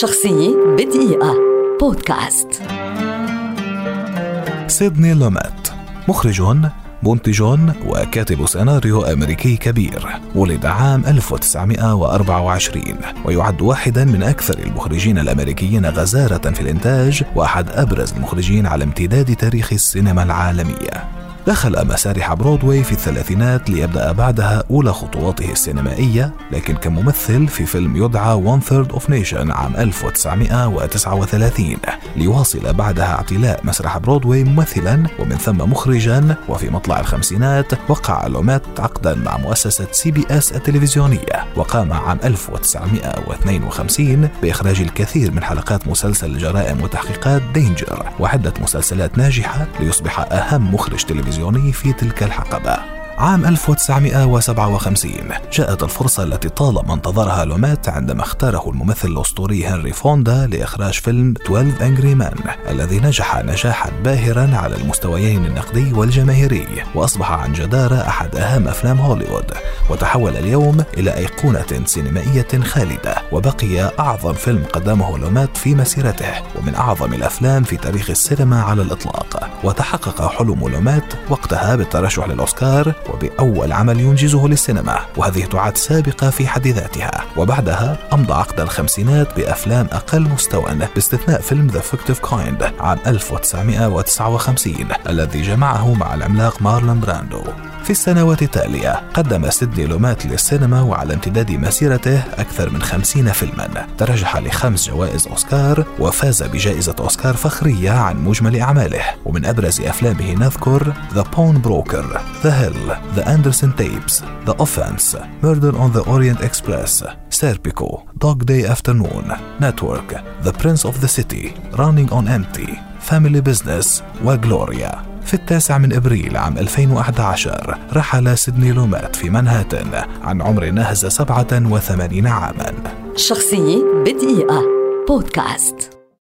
شخصية بدقيقة. بودكاست. سيدني لوميت مخرج منتج وكاتب سيناريو أمريكي كبير ولد عام 1924 ويعد واحدا من أكثر المخرجين الأمريكيين غزارة في الإنتاج وأحد أبرز المخرجين على امتداد تاريخ السينما العالمية. دخل مسارح برودواي في الثلاثينات ليبدأ بعدها أولى خطواته السينمائية لكن كممثل في فيلم يدعى One Third of Nation عام 1939 ليواصل بعدها اعتلاء مسرح برودواي ممثلا ومن ثم مخرجا وفي مطلع الخمسينات وقع لوميت عقدا مع مؤسسة CBS التلفزيونية. وقام عام 1952 بإخراج الكثير من حلقات مسلسل جرائم وتحقيقات Danger وعدة مسلسلات ناجحة ليصبح أهم مخرج تلفزيوني. التلفزيوني في تلك الحقبة. عام 1957 جاءت الفرصة التي طالما انتظرها لوميت عندما اختاره الممثل الأسطوري هنري فوندا لإخراج فيلم 12 Angry Men الذي نجح نجاحا باهرا على المستويين النقدي والجماهيري وأصبح عن جدارة أحد أهم أفلام هوليوود. وتحول اليوم إلى أيقونة سينمائية خالدة وبقي أعظم فيلم قدمه لوميت في مسيرته ومن أعظم الأفلام في تاريخ السينما على الإطلاق. وتحقق حلم لوميت وقتها بالترشح للأوسكار وبأول عمل ينجزه للسينما وهذه تعد سابقة في حد ذاتها. وبعدها أمضى عقد الخمسينات بأفلام أقل مستوى باستثناء فيلم The Fugitive Kind عام 1959 الذي جمعه مع العملاق مارلون براندو. في السنوات التالية قدم سيدني لومات للسينما وعلى امتداد مسيرته أكثر من خمسين فيلما ترشح لخمس جوائز أوسكار وفاز بجائزة أوسكار فخرية عن مجمل أعماله ومن أبرز أفلامه نذكر The Pawn Broker The Hill The Anderson Tapes The Offense Murder on the Orient Express Serpico Dog Day Afternoon Network The Prince of the City Running on Empty Family Business وجلوريا في التاسع من إبريل عام 2011 رحل سيدني لومات في منهاتن عن عمر ناهز 87 عاما. شخصية بدقيقة. بودكاست.